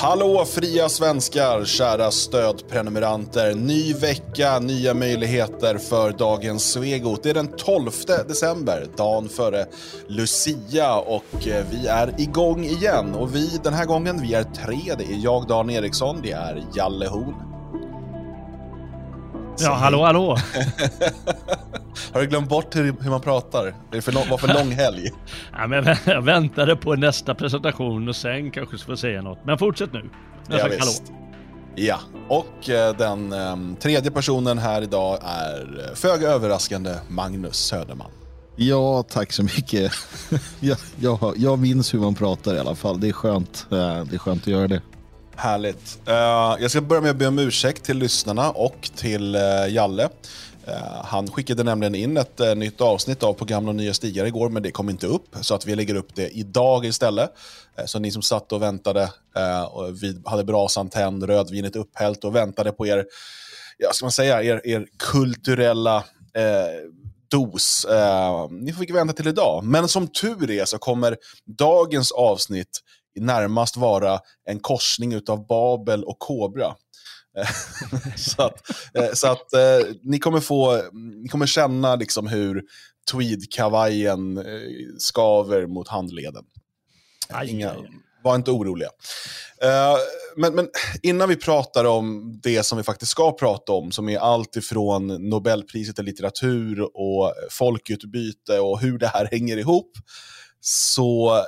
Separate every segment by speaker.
Speaker 1: Hallå fria svenskar, kära stödprenumeranter. Ny vecka, nya möjligheter för dagens Svegot. Det är den 12 december, dagen före Lucia och eh, vi är igång igen. Och vi den här gången, vi är tre. Det är jag, Dan Eriksson, det är Jalle Horn.
Speaker 2: Ja, hallå, hallå.
Speaker 1: Har du glömt bort hur, hur man pratar? Det för lång, var för lång helg.
Speaker 2: ja, men jag väntade på nästa presentation och sen kanske ska få säga något. Men fortsätt nu.
Speaker 1: Jag ja, visst. Ja, och eh, den um, tredje personen här idag är föga överraskande Magnus Söderman.
Speaker 3: Ja, tack så mycket. jag, jag, jag minns hur man pratar i alla fall. Det är skönt, eh, det är skönt att göra det.
Speaker 1: Härligt. Uh, jag ska börja med att be om ursäkt till lyssnarna och till uh, Jalle. Uh, han skickade nämligen in ett nytt avsnitt av På gamla och nya stigar igår, men det kom inte upp. Så att vi lägger upp det idag istället. så ni som satt och väntade, och vi hade brasan tänd, rödvinet upphällt och väntade på er, ja, ska man säga, er, er kulturella dos. ni fick vänta till idag. Men som tur är så kommer dagens avsnitt närmast vara en korsning av Babel och Kobra. så att, eh, så att eh, ni, kommer få, ni kommer känna liksom hur tweedkavajen eh, skaver mot handleden. Inga, var inte oroliga. men, men innan vi pratar om det som vi faktiskt ska prata om, som är allt ifrån Nobelpriset i litteratur och folkutbyte och hur det här hänger ihop, så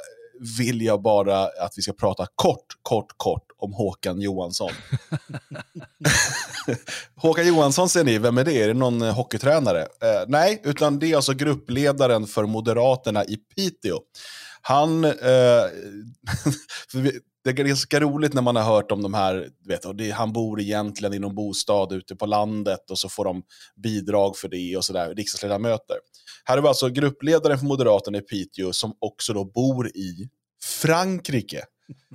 Speaker 1: vill jag bara att vi ska prata kort, kort, kort om Håkan Johansson. Håkan Johansson ser ni, vem är det? Är det någon eh, hockeytränare? Eh, nej, utan det är alltså gruppledaren för Moderaterna i Piteå. Han, eh, det är ganska roligt när man har hört om de här, vet, och det, han bor egentligen i någon bostad ute på landet och så får de bidrag för det och sådär, riksdagsledamöter. Här är vi alltså gruppledaren för Moderaterna i Piteå som också då bor i Frankrike.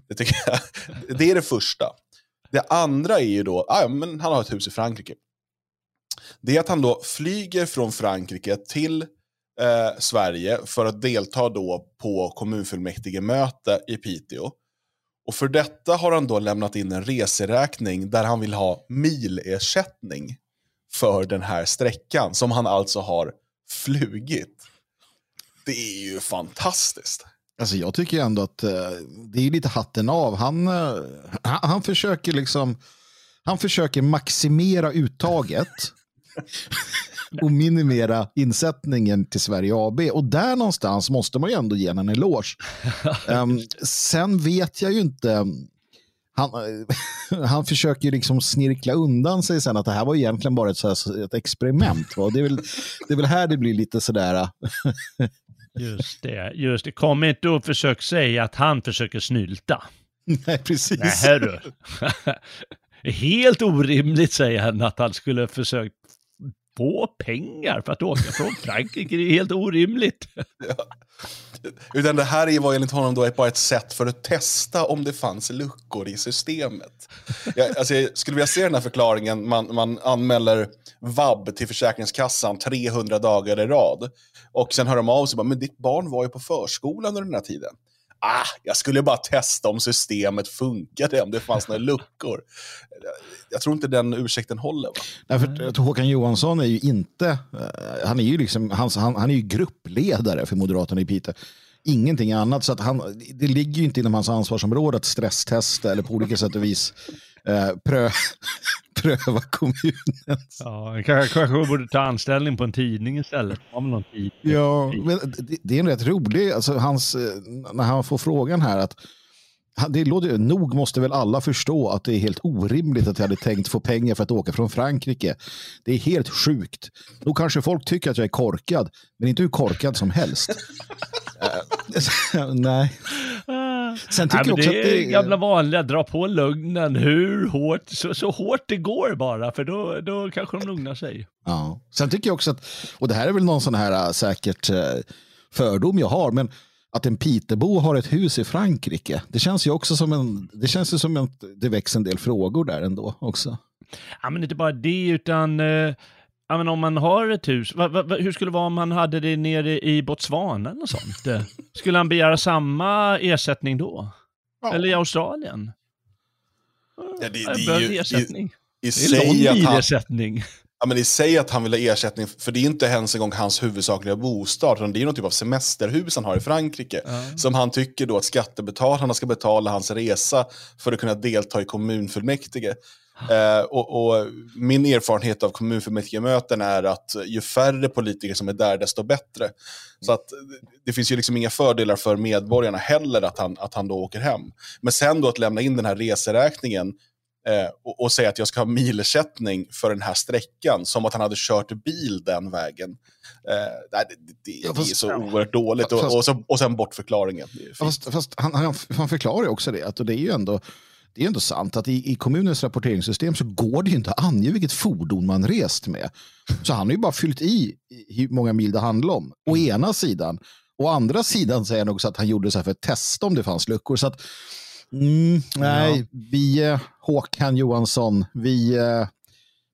Speaker 1: Det, tycker jag, det är det första. Det andra är ju då, ah, men han har ett hus i Frankrike. Det är att han då flyger från Frankrike till eh, Sverige för att delta då på kommunfullmäktigemöte i Piteå. Och för detta har han då lämnat in en reseräkning där han vill ha milersättning för den här sträckan som han alltså har flugit. Det är ju fantastiskt.
Speaker 3: Alltså jag tycker ändå att uh, det är lite hatten av. Han, uh, han, han, försöker liksom han försöker maximera uttaget och minimera insättningen till Sverige AB. Och där någonstans måste man ju ändå ge en eloge. Um, sen vet jag ju inte. Han, han försöker liksom snirkla undan sig sen att det här var egentligen bara ett, ett experiment. Va? Det, är väl, det är väl här det blir lite sådär.
Speaker 2: just det, just det. Kom inte och försök säga att han försöker snylta.
Speaker 3: Nej, precis.
Speaker 2: Nej, hörru. Helt orimligt säger han att han skulle försökt få pengar för att åka från Frankrike. Det är helt orimligt. Ja.
Speaker 1: Utan det här var enligt honom då bara ett sätt för att testa om det fanns luckor i systemet. Jag, alltså jag skulle vilja se den här förklaringen, man, man anmäler vab till Försäkringskassan 300 dagar i rad. Och sen hör de av sig, bara, men ditt barn var ju på förskolan under den här tiden ah, jag skulle bara testa om systemet funkade, om det fanns några luckor. Jag tror inte den ursäkten håller. Va?
Speaker 3: Nej, för Håkan Johansson är ju inte, eh, han är ju liksom, han, han, han är ju gruppledare för Moderaterna i Piteå ingenting annat. Så att han, det ligger ju inte inom hans ansvarsområde att stresstesta eller på olika sätt och vis eh, prö, pröva kommunen.
Speaker 2: Ja, kanske, kanske borde ta anställning på en tidning istället.
Speaker 3: någon tid. Ja, men det, det, är en rätt rolig, alltså hans, eh, när han får frågan här att det låter, nog måste väl alla förstå att det är helt orimligt att jag hade tänkt få pengar för att åka från Frankrike. Det är helt sjukt. Nog kanske folk tycker att jag är korkad, men inte hur korkad som helst. uh, nej.
Speaker 2: Sen tycker Nej, också det är att det är gamla vanliga, dra på lögnen hur hårt, så, så hårt det går bara, för då, då kanske de lugnar sig.
Speaker 3: Ja. Sen tycker jag också att, och det här är väl någon sån här äh, säkert äh, fördom jag har, men att en Pitebo har ett hus i Frankrike, det känns ju också som en, det känns ju som att det väcks en del frågor där ändå också.
Speaker 2: Ja, men inte bara det, utan eh, Ja, men om man har ett hus, va, va, hur skulle det vara om man hade det nere i Botswana eller sånt? skulle han begära samma ersättning då? Ja. Eller i Australien?
Speaker 1: Ja, det-
Speaker 2: Jag
Speaker 1: det är ju-
Speaker 2: ersättning.
Speaker 1: I
Speaker 2: Det är
Speaker 1: att
Speaker 2: lång
Speaker 1: han,
Speaker 2: ersättning.
Speaker 1: ja, men i sig att han vill ha ersättning, för det är inte ens en gång hans huvudsakliga bostad, utan det är någon typ av semesterhus han har i Frankrike. Som han tycker då att skattebetalarna ska betala hans resa för att kunna delta i kommunfullmäktige. Eh, och, och min erfarenhet av kommunfullmäktigemöten är att ju färre politiker som är där, desto bättre. Så att det finns ju liksom inga fördelar för medborgarna heller att han, att han då åker hem. Men sen då att lämna in den här reseräkningen eh, och, och säga att jag ska ha milersättning för den här sträckan, som att han hade kört bil den vägen. Eh, det, det, det, är så oerhört dåligt. Och, och, så, och sen bortförklaringen.
Speaker 3: Fast, fast han, han, han förklarar ju också det, att det är ju ändå, det är ändå sant att i, i kommunens rapporteringssystem så går det ju inte att ange vilket fordon man rest med. Så han har ju bara fyllt i hur många mil det handlar om. Å ena sidan. Å andra sidan säger han också att han gjorde så här för att testa om det fanns luckor. Så att, mm, nej, vi, eh, Håkan Johansson, vi, eh,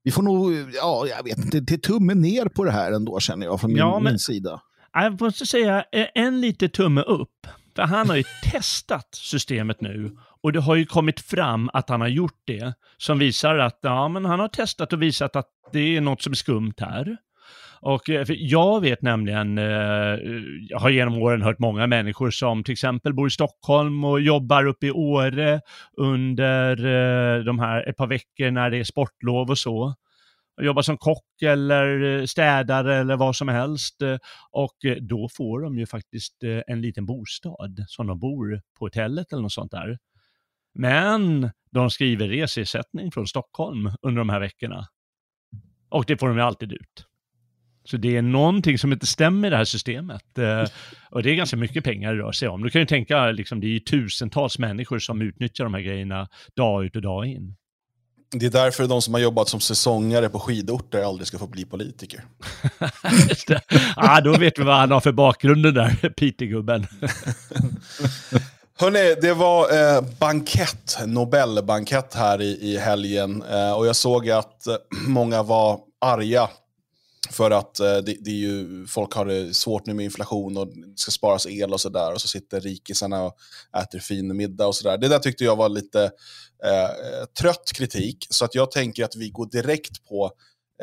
Speaker 3: vi får nog, ja, jag vet inte, det är tummen ner på det här ändå känner jag från min,
Speaker 2: Ja, men-
Speaker 3: min sida.
Speaker 2: Jag måste säga eh, en lite tumme upp. För han har ju testat systemet nu och det har ju kommit fram att han har gjort det som visar att ja, men han har testat och visat att det är något som är skumt här. Och eh, jag vet nämligen, eh, jag har genom åren hört många människor som till exempel bor i Stockholm och jobbar uppe i Åre under eh, de här ett par veckor när det är sportlov och så. Jobbar som kock eller städare eller vad som helst. Och då får de ju faktiskt en liten bostad som de bor på hotellet eller något sånt där. Men de skriver reseersättning från Stockholm under de här veckorna. Och det får de ju alltid ut. Så det är någonting som inte stämmer i det här systemet. Eh, Och det är ganska mycket pengar det rör sig om. Du kan ju tänka, liksom, det är ju tusentals människor som utnyttjar de här grejerna dag ut och dag in.
Speaker 1: Det är därför de som har jobbat som säsongare på skidorter aldrig ska få bli politiker.
Speaker 2: Just det. ah, då vet vi vad han har för bakgrund den där Peter-gubben.
Speaker 1: Hörrni, det var eh, bankett, Nobelbankett här i, i helgen. Eh, och jag såg att eh, många var arga för att eh, det, det är ju, folk har det svårt nu med inflation och det ska sparas el och sådär. Och så sitter rikisarna och äter fin middag och sådär. Det där tyckte jag var lite eh, trött kritik. Så att jag tänker att vi går direkt på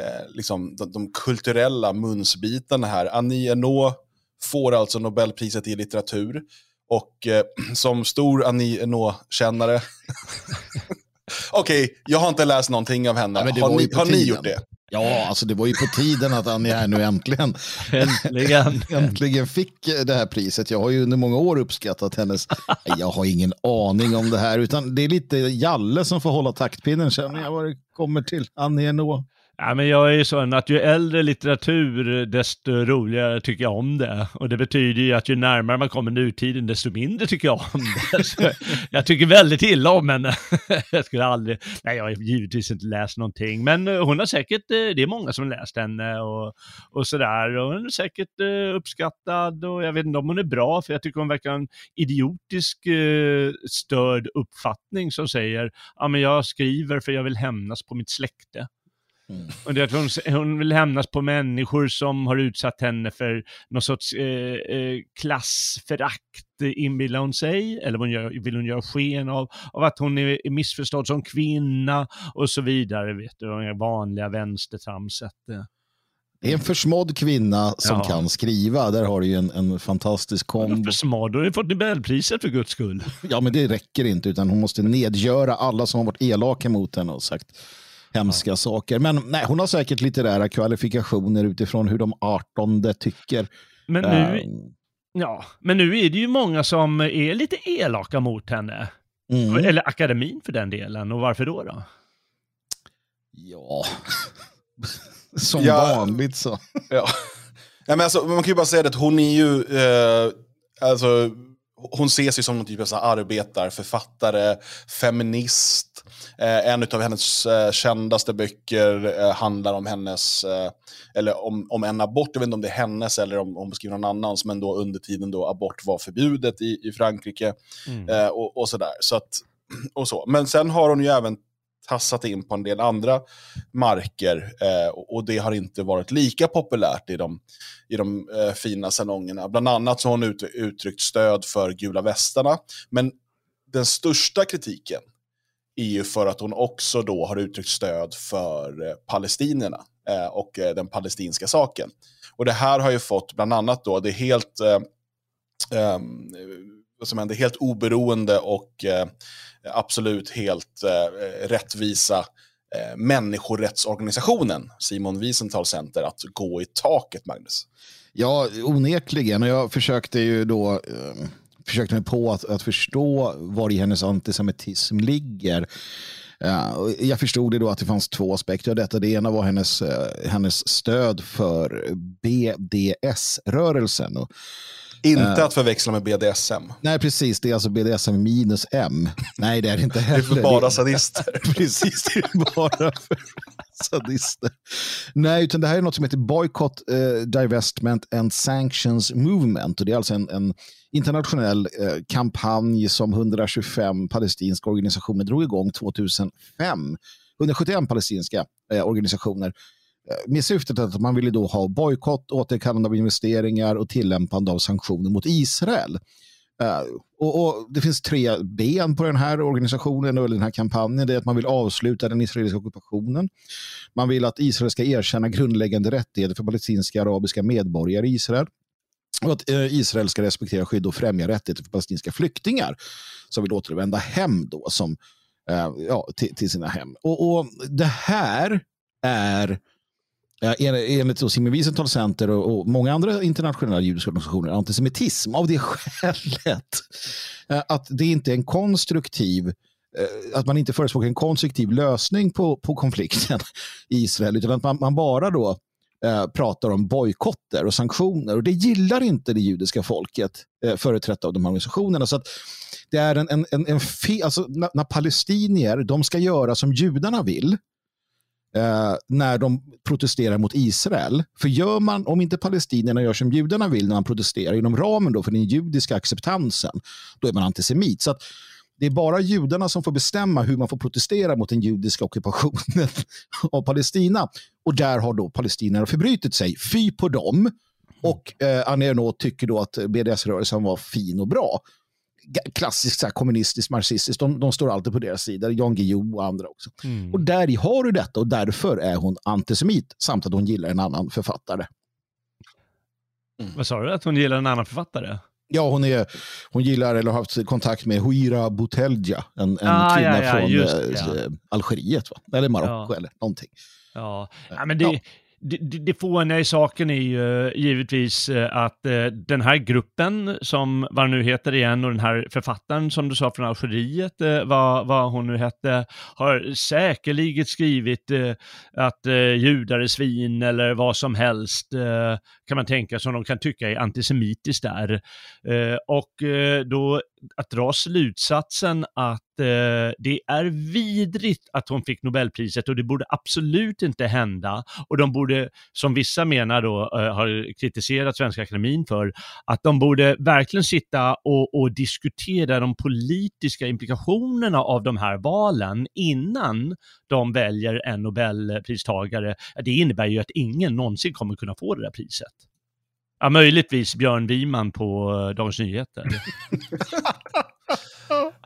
Speaker 1: eh, liksom de, de kulturella munsbitarna här. Annie Ernaux får alltså Nobelpriset i litteratur. Och eh, som stor Annie Ernaux-kännare... Okej, jag har inte läst någonting av henne.
Speaker 3: Ja,
Speaker 1: har
Speaker 3: var ju
Speaker 1: ni,
Speaker 3: på
Speaker 1: har ni
Speaker 3: tiden.
Speaker 1: gjort det?
Speaker 3: Ja, alltså det var ju på tiden att Annie här nu äntligen,
Speaker 2: Äntligen.
Speaker 3: äntligen fick det här priset. Jag har ju under många år uppskattat hennes... Jag har ingen aning om det här, utan det är lite Jalle som får hålla taktpinnen känner jag vad det kommer till Annie Ernaux.
Speaker 2: Ja, men jag är ju sån att ju äldre litteratur, desto roligare tycker jag om det. Och det betyder ju att ju närmare man kommer nutiden, desto mindre tycker jag om det. Så jag tycker väldigt illa om henne. Jag skulle aldrig, nej jag har givetvis inte läst någonting, men eh, hon har säkert, eh, det är många som har läst henne och, och sådär. Och hon är säkert eh, uppskattad och jag vet inte om hon är bra, för jag tycker hon verkar ha en idiotisk störd uppfattning som säger, ja men jag skriver för jag vill hämnas på mitt släkte. Och det att hon, hon vill hämnas på människor som har utsatt henne för någon sorts eh, eh, klassförakt, eh, inbillar hon sig, eller hon gör, vill hon göra sken av, av att hon är, missförstådd som kvinna och så vidare. Vet du, det vanliga vänstertramset.
Speaker 3: Det är en försmådd kvinna som
Speaker 2: Ja.
Speaker 3: kan skriva. Där har du ju en, en fantastisk kombo.
Speaker 2: För smart, hon har ju fått Nobelpriset för guds skull.
Speaker 3: Ja, men det räcker inte, utan hon måste nedgöra alla som har varit elaka mot henne och sagt hemska saker. Men nej, hon har säkert litterära kvalifikationer utifrån hur de 18 tycker.
Speaker 2: Men nu, ja, men nu är det ju många som är lite elaka mot henne.
Speaker 3: mm.
Speaker 2: Eller akademin för den delen. Och varför då? då?
Speaker 3: Ja, som
Speaker 1: Ja.
Speaker 3: vanligt så.
Speaker 1: Ja. Ja, men alltså, man kan ju bara säga det att hon är ju... Eh, alltså, hon ses ju som någon typ av så arbetarförfattare, feminist. Eh, en av hennes eh, kändaste böcker eh, handlar om hennes, eh, eller om, om en abort, jag vet inte om det är hennes eller om om hon beskriver någon annans, men då under tiden då abort var förbjudet i, i Frankrike.
Speaker 2: Mm.
Speaker 1: Eh, och, och sådär. Så att, och så. Men sen har hon ju även tassat in på en del andra marker eh, och, det har inte varit lika populärt i de, i de eh, fina salongerna. Bland annat så har hon ut, uttryckt stöd för gula västarna. Men den största kritiken är ju för att hon också då har uttryckt stöd för eh, palestinierna eh, och eh, den palestinska saken. Och det här har ju fått bland annat då det helt, eh, ehm, vad som händer, helt oberoende och eh, absolut helt eh, rättvisa eh, människorättsorganisationen Simon Wiesenthal Center att gå i taket, Magnus.
Speaker 3: Ja, onekligen. Och jag försökte ju då eh, försökte mig på att, att förstå var i hennes antisemitism ligger. Uh, jag förstod det då att det fanns två aspekter av detta. Det ena var hennes, uh, hennes stöd för BDS-rörelsen.
Speaker 1: Inte uh, att förväxla med BDSM.
Speaker 3: Nej, precis. Det är alltså BDSM minus M. Nej, det är det inte heller.
Speaker 1: Det är för bara sadister.
Speaker 3: precis, det är bara för sadister. Nej, utan det här är något som heter Boycott, Divestment and Sanctions Movement. Och det är alltså en, en internationell eh, kampanj som 125 palestinska organisationer drog igång 2005. 171 palestinska eh, organisationer eh, Eh, med syftet att man ville då ha bojkott, återkallande av investeringar och tillämpande av sanktioner mot Israel. Uh, och, och, Det finns tre ben på den här organisationen och den här kampanjen. Det är att man vill avsluta den israeliska ockupationen. Man vill att Israel ska erkänna grundläggande rättigheter för palestinska arabiska medborgare i Israel och att uh, Israel ska respektera skydd och främja rättigheter för palestinska flyktingar som vill återvända hem då, som, uh, ja, till, till, sina hem. Och, och det här är Eh, enligt Simon Wiesenthal Center och, och, många andra internationella judiska organisationer antisemitism av det skälet eh, att det inte är en konstruktiv eh, att man inte förespråkar en konstruktiv lösning på, på konflikten i Israel utan att man, man bara då eh, pratar om bojkotter och sanktioner. Och det gillar inte det judiska folket, eh, företrätt av de här organisationerna. Så att det är en, en, en, en fe, alltså, när, när, palestinier de ska göra som judarna vill eh, när de protesterar mot Israel. För gör man, om inte palestinierna gör som judarna vill när man protesterar inom ramen då för den judiska acceptansen, då är man antisemit. Så att, det är bara judarna som får bestämma hur man får protestera mot den judiska ockupationen av Palestina. Och där har då palestinierna förbrytit sig. Fy på dem. Och eh, Annie Ernaux tycker då att BDS-rörelsen var fin och bra. Klassiskt så här, kommunistiskt, marxistiskt. De, de, står alltid på deras sida. Jan Guillou och andra också. Mm. Och där har du detta och därför är hon antisemit. Samt att hon gillar en annan författare.
Speaker 2: Mm. Vad sa du? Att hon gillar en annan författare?
Speaker 3: Ja, hon, är, hon gillar eller har haft kontakt med Huira Boutelja, en, en ah, kvinna ja, ja, från just, äh, Algeriet, va? eller Marocko eller någonting.
Speaker 2: Ja, ja men det, det, det fåniga i saken är ju eh, givetvis eh, att eh, den här gruppen, som vad nu heter igen, och den här författaren som du sa från Algeriet, vad, vad hon nu hette, har säkerligen skrivit att judar är svin eller vad som helst, kan man tänka som de kan tycka är antisemitiskt där. Och då att dra slutsatsen att eh, det är vidrigt att hon fick Nobelpriset och det borde absolut inte hända. Och de borde, som vissa menar då, eh, har kritiserat Svenska Akademin för, att de borde verkligen sitta och, och, diskutera de politiska implikationerna av de här valen innan de väljer en Nobelpristagare. Det innebär ju att ingen någonsin kommer kunna få det där priset. Ja, möjligtvis Björn Wiman på eh, Dagens Nyheter.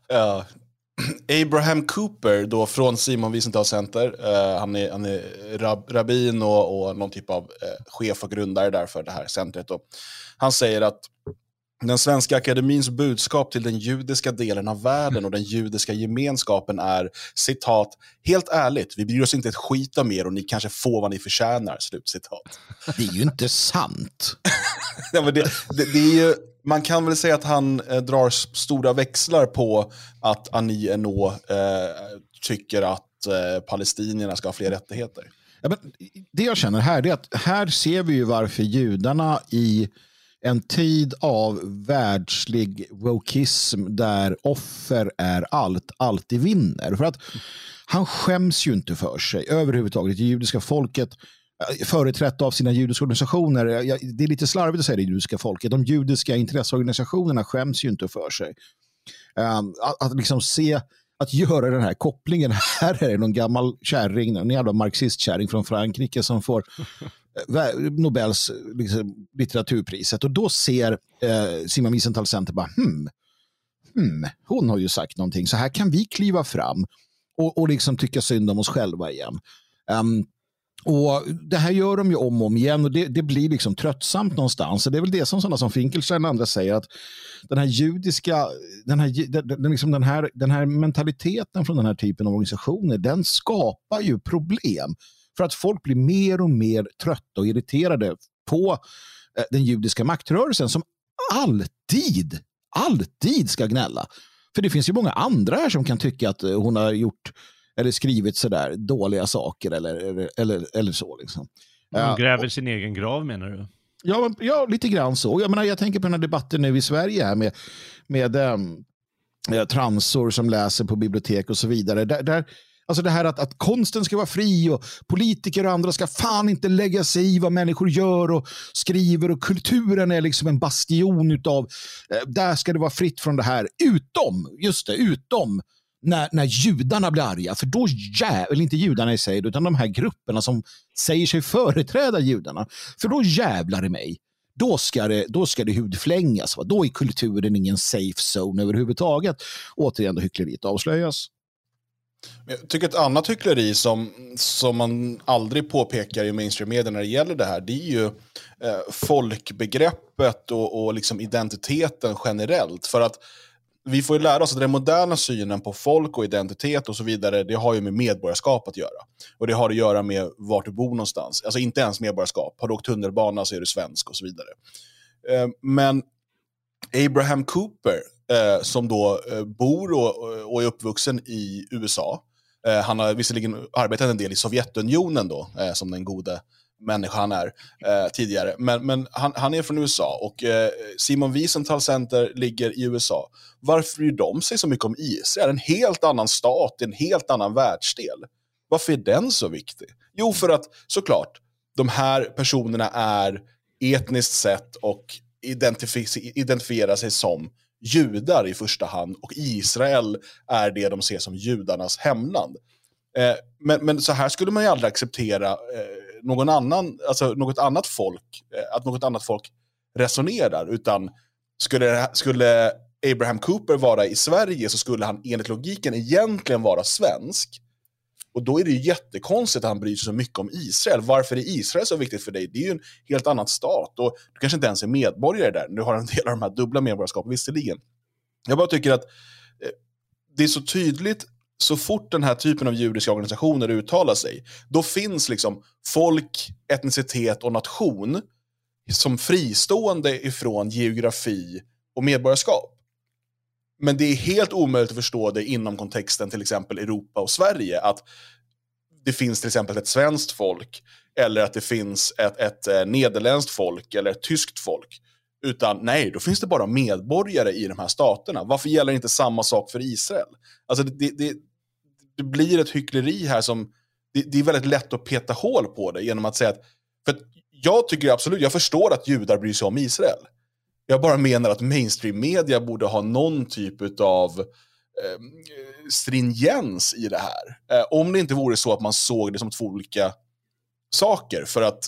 Speaker 1: ja. Abraham Cooper då från Simon Wiesenthal Center. Uh, han är, han är rab rabbin och, och någon typ av uh, chef och grundare där för det här centret. Då. Han säger att den svenska akademins budskap till den judiska delen av världen och den judiska gemenskapen är citat, helt ärligt, vi bryr oss inte ett skit om er och ni kanske får vad ni förtjänar, slutcitat.
Speaker 3: Det är ju inte sant.
Speaker 1: ja, men det, det, det, är ju, man kan väl säga att han eh, drar stora växlar på att Annie Ernaux eh, tycker att eh, palestinierna ska ha fler rättigheter.
Speaker 3: Ja, men det jag känner här är att här ser vi ju varför judarna i en tid av världslig wokism där offer är allt, alltid vinner. För att han skäms ju inte för sig överhuvudtaget. Det judiska folket eh, företrätt av sina judiska organisationer. Eh, det är lite slarvigt att säga det judiska folket. De judiska intresseorganisationerna skäms ju inte för sig. Ehm, att, att liksom se att göra den här kopplingen. Här är det någon gammal kärring, en jävla marxistkärring från Frankrike som får Eh, Nobels liksom, litteraturpriset. Och då ser eh, Simon Wiesenthal Center bara, hmm, hmm, hon har ju sagt någonting, så här kan vi kliva fram och, och liksom tycka synd om oss själva igen. Um, och Det här gör de ju om och om igen och det, det blir liksom tröttsamt någonstans. Och det är väl det som sådana som Finkelstein och andra säger att den här judiska, den här, den, liksom den, här, den här mentaliteten från den här typen av organisationer, den skapar ju problem. För att folk blir mer och mer trötta och irriterade på eh, den judiska maktrörelsen som alltid, alltid ska gnälla. För det finns ju många andra här som kan tycka att eh, hon har gjort eller skrivit sådär dåliga saker eller, eller, eller, så. Liksom.
Speaker 2: Hon gräver sin egen grav menar du?
Speaker 3: Ja, ja, lite grann så. Jag, menar, jag tänker på den här debatten nu i Sverige här med, med um, transor som läser på bibliotek och så vidare. Där, där, alltså det här att, att konsten ska vara fri och politiker och andra ska fan inte lägga sig i vad människor gör och skriver och kulturen är liksom en bastion utav, eh, där ska det vara fritt från det här. Utom, just det, utom när, när judarna blir arga. För då jävlar, inte judarna i sig, utan de här grupperna som säger sig företräda judarna. För då jävlar i mig. Då ska det, då ska det hudflängas. Va? Då är kulturen ingen safe zone överhuvudtaget. Återigen, då hyckleriet avslöjas.
Speaker 1: Jag tycker ett annat hyckleri som, som man aldrig påpekar i mainstream-media när det gäller det här, det är ju eh, folkbegreppet och, och liksom identiteten generellt. För att vi får ju lära oss att den moderna synen på folk och identitet och så vidare, det har ju med medborgarskap att göra. Och det har att göra med vart du bor någonstans. Alltså inte ens medborgarskap. Har du åkt tunnelbana så är du svensk och så vidare. Eh, men Abraham Cooper, eh, som då eh, bor och eh, är uppvuxen i USA, eh, han har visserligen arbetat en del i Sovjetunionen då, eh, som den gode människa han är eh, tidigare. Men, men han, han, är från USA och eh, Simon Wiesenthal Center ligger i USA. Varför bryr de sig så mycket om Israel? En helt annan stat, en helt annan världsdel. Varför är den så viktig? Jo, för att såklart, de här personerna är etniskt sett och identifi identifierar sig som judar i första hand och Israel är det de ser som judarnas hemland. Eh, men, men så här skulle man ju aldrig acceptera eh, någon annan, alltså något annat folk, eh, att något annat folk resonerar. Utan skulle, skulle Abraham Cooper vara i Sverige så skulle han enligt logiken egentligen vara svensk. Och då är det ju jättekonstigt att han bryr sig så mycket om Israel. Varför är Israel så viktigt för dig? Det är ju en helt annan stat och du kanske inte ens är medborgare där. Du har en del av de här dubbla medborgarskapen visserligen. Jag bara tycker att eh, det är så tydligt så fort den här typen av judiska organisationer uttalar sig, då finns liksom folk, etnicitet och nation som fristående ifrån geografi och medborgarskap. Men det är helt omöjligt att förstå det inom kontexten till exempel Europa och Sverige. Att det finns till exempel ett svenskt folk eller att det finns ett, ett eh, nederländskt folk eller ett tyskt folk. Utan nej, då finns det bara medborgare i de här staterna. Varför gäller inte samma sak för Israel? Alltså det, det, det blir ett hyckleri här som, det, det, är väldigt lätt att peta hål på det genom att säga att, för att jag tycker absolut, jag förstår att judar bryr sig om Israel. Jag bara menar att mainstream-media borde ha någon typ av eh, stringens i det här. Eh, om det inte vore så att man såg det som två olika saker. För att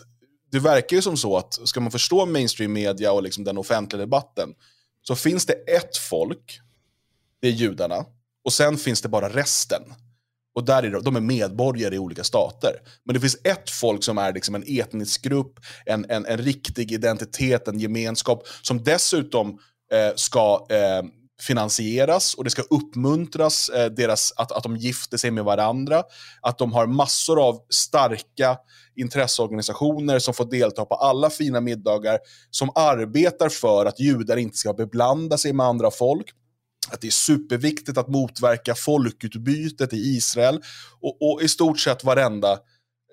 Speaker 1: det verkar ju som så att ska man förstå mainstream-media och liksom den offentliga debatten så finns det ett folk, det är judarna, och sen finns det bara resten. Och där är de, de är medborgare i olika stater. Men det finns ett folk som är liksom en etnisk grupp, en, en, en riktig identitet, en gemenskap som dessutom eh, ska eh, finansieras och det ska uppmuntras eh, deras, att, att de gifter sig med varandra. Att de har massor av starka intresseorganisationer som får delta på alla fina middagar, som arbetar för att judar inte ska beblanda sig med andra folk att det är superviktigt att motverka folkutbytet i Israel och, och i stort sett varenda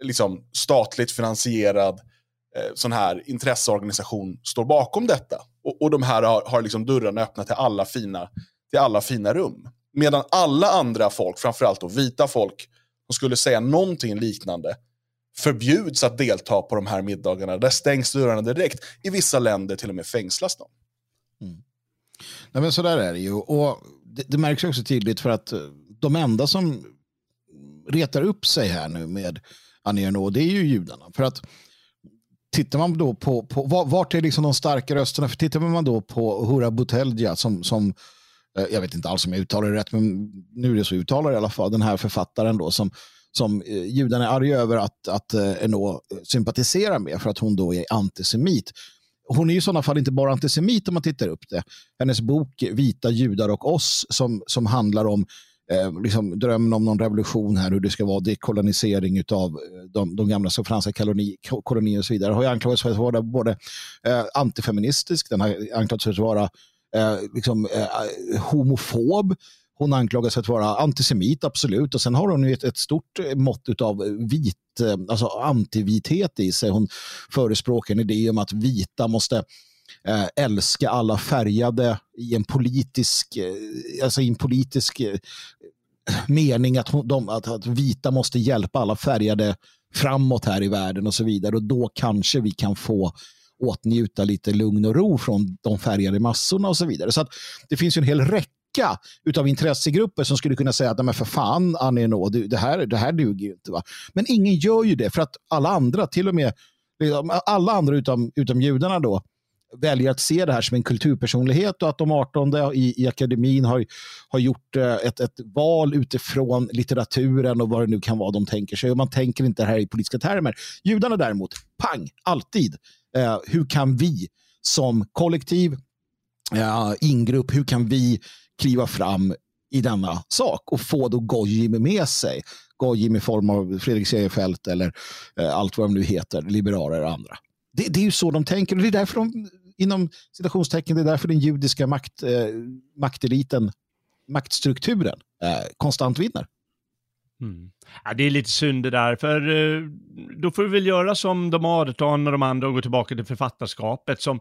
Speaker 1: liksom, statligt finansierad eh, sån här intresseorganisation står bakom detta. Och, och de här har, har liksom dörrarna öppna till alla, fina, till alla fina rum. Medan alla andra folk, framförallt då vita folk, som skulle säga någonting liknande, förbjuds att delta på de här middagarna. Där stängs dörrarna direkt. I vissa länder till och med fängslas de.
Speaker 3: Nej, men så där är det ju. Och det, det märks också tydligt för att eh, de enda som retar upp sig här nu med Annie Ernaux, det är ju judarna. För att tittar man då på, på vart är liksom de starka rösterna? För tittar man då på Hura Butelja som, som eh, jag vet inte alls om jag uttalar det rätt, men nu är det så uttalar i alla fall, den här författaren då som, som eh, judarna är arga över att, att Eno sympatiserar med för att hon då är antisemit. Hon är i sådana fall inte bara antisemit om man tittar upp det. Hennes bok Vita judar och oss som, som handlar om eh, liksom drömmen om någon revolution här, hur det ska vara dekolonisering av eh, de, de gamla franska koloni, kolonierna och så vidare, har ju anklagats för att vara både eh, antifeministisk, den har anklagats för att vara eh, liksom, eh, homofob, hon anklagas för att vara antisemit, absolut. Och sen har hon ett, ett stort mått av vit, eh, alltså antivithet i sig. Hon förespråkar en idé om att vita måste eh, älska alla färgade i en politisk, eh, alltså i en politisk mening att, de, att, att vita måste hjälpa alla färgade framåt här i världen och så vidare. Och då kanske vi kan få åtnjuta lite lugn och ro från de färgade massorna och så vidare. Så att det finns en hel räcka utav intressegrupper som skulle kunna säga att men för fan Annie Nå, det här, det här duger ju inte. Va? Men ingen gör ju det för att alla andra, till och med liksom, alla andra utom, utom judarna då, väljer att se det här som en kulturpersonlighet och att de 18 i, i akademin har, har gjort eh, ett, ett val utifrån litteraturen och vad det nu kan vara de tänker sig. Och man tänker inte det här i politiska termer. Judarna däremot, pang, alltid. Eh, hur kan vi som kollektiv, eh, ingrupp, hur kan vi kliva fram i denna sak och få då Gojim med sig. Gojim i form av Fredrik Segerfeldt eller eh, allt vad de nu heter, liberaler och andra. Det, det, är ju så de tänker och det är därför de inom citationstecken, det är därför den judiska makt, eh, makteliten, maktstrukturen eh, konstant vinner.
Speaker 2: Mm. Ja, det är lite synd det där, för eh, då får vi väl göra som de 18 och de andra och gå tillbaka till författarskapet som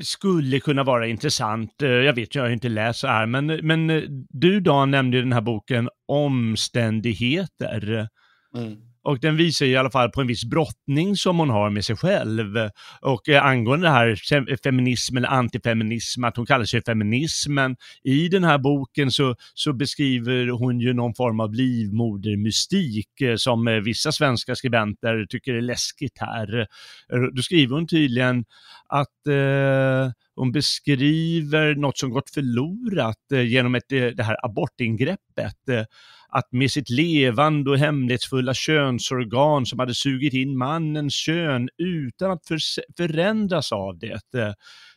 Speaker 2: skulle kunna vara intressant. Eh, jag vet, jag har inte läst så här, men, men eh, du Dan nämnde ju den här boken Omständigheter. Mm. Och den visar i alla fall på en viss brottning som hon har med sig själv. Och eh, angående det här feminism eller antifeminism, att hon kallar sig feminismen, i den här boken så, så beskriver hon ju någon form av livmodermystik eh, som eh, vissa svenska skribenter tycker är läskigt här. Eh, då skriver hon tydligen att eh, hon beskriver något som gått förlorat eh, genom ett, eh, det här abortingreppet. Eh, att med sitt levande och hemlighetsfulla könsorgan som hade sugit in mannens kön utan att för, förändras av det.